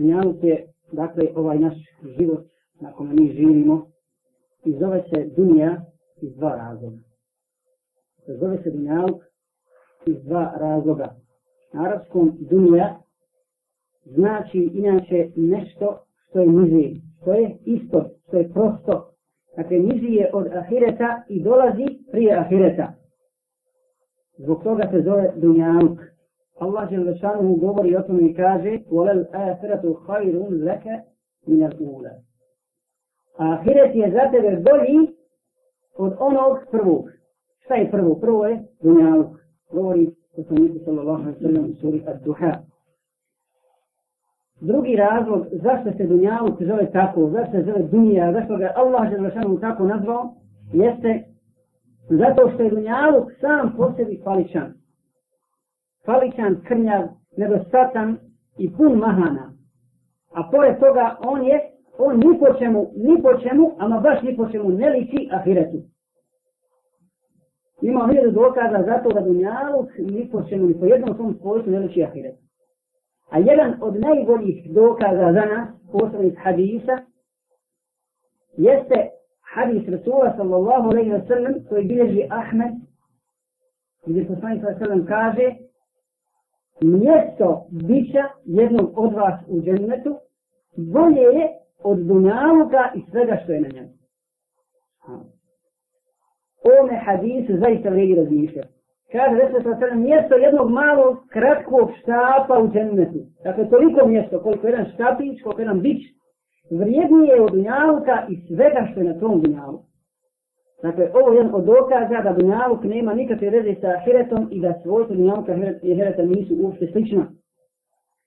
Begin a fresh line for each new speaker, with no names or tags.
Dunjalu je, dakle, ovaj naš život na kome mi živimo i zove se Dunja iz dva razloga. Zove se Dunjalu iz dva razloga. Na arabskom Dunja znači inače nešto što je niži, što je ispod, što je prosto. Dakle, niži je od Ahireta i dolazi prije Ahireta. Zbog toga se zove Dunjaluk. Allah je lešanu mu govori o tome i kaže وَلَلْ آخِرَةُ خَيْرٌ لَكَ مِنَ الْأُولَ Ahiret je za tebe bolji od onog prvog. Šta je prvo? Prvo je dunjaluk. Govori o tome Isu sallallahu alaihi sallam u suri Ad-Duha. Drugi razlog zašto se dunjaluk zove tako, zašto se zove dunija, zašto ga Allah je lešanu tako nazvao, jeste zato što je dunjaluk sam po sebi kvaličan paličan, krnjav, nedostatan i pun mahana. A pored toga on je, on ni po čemu, ni po čemu, ama baš ni po čemu ne liči ahiretu. Ima hiljadu dokaza za to da dunjaluk ni po čemu, ni po jednom svom svojstvu ne liči ahiretu. A jedan od najboljih dokaza za nas, posljednih hadisa, jeste hadis Rasula sallallahu alaihi wa sallam koji bilježi Ahmed gdje poslani sallallahu alaihi wa sallam kaže mjesto bića jednog od vas u džennetu bolje je od dunjaluka i svega što je na njemu. Ome hadisu zaista vredi razmišljati. Kaže, da se sa sve mjesto jednog malog, kratkog štapa u džennetu. Dakle, toliko mjesto, koliko jedan štapić, koliko jedan bić, vrijednije je od dunjaluka i svega što je na tom dunjaluku. Dakle, ovo je jedan od dokaza da dunjavuk nema nikakve veze sa ahiretom i da svojstvo dunjavuka i ahireta nisu uopšte slična.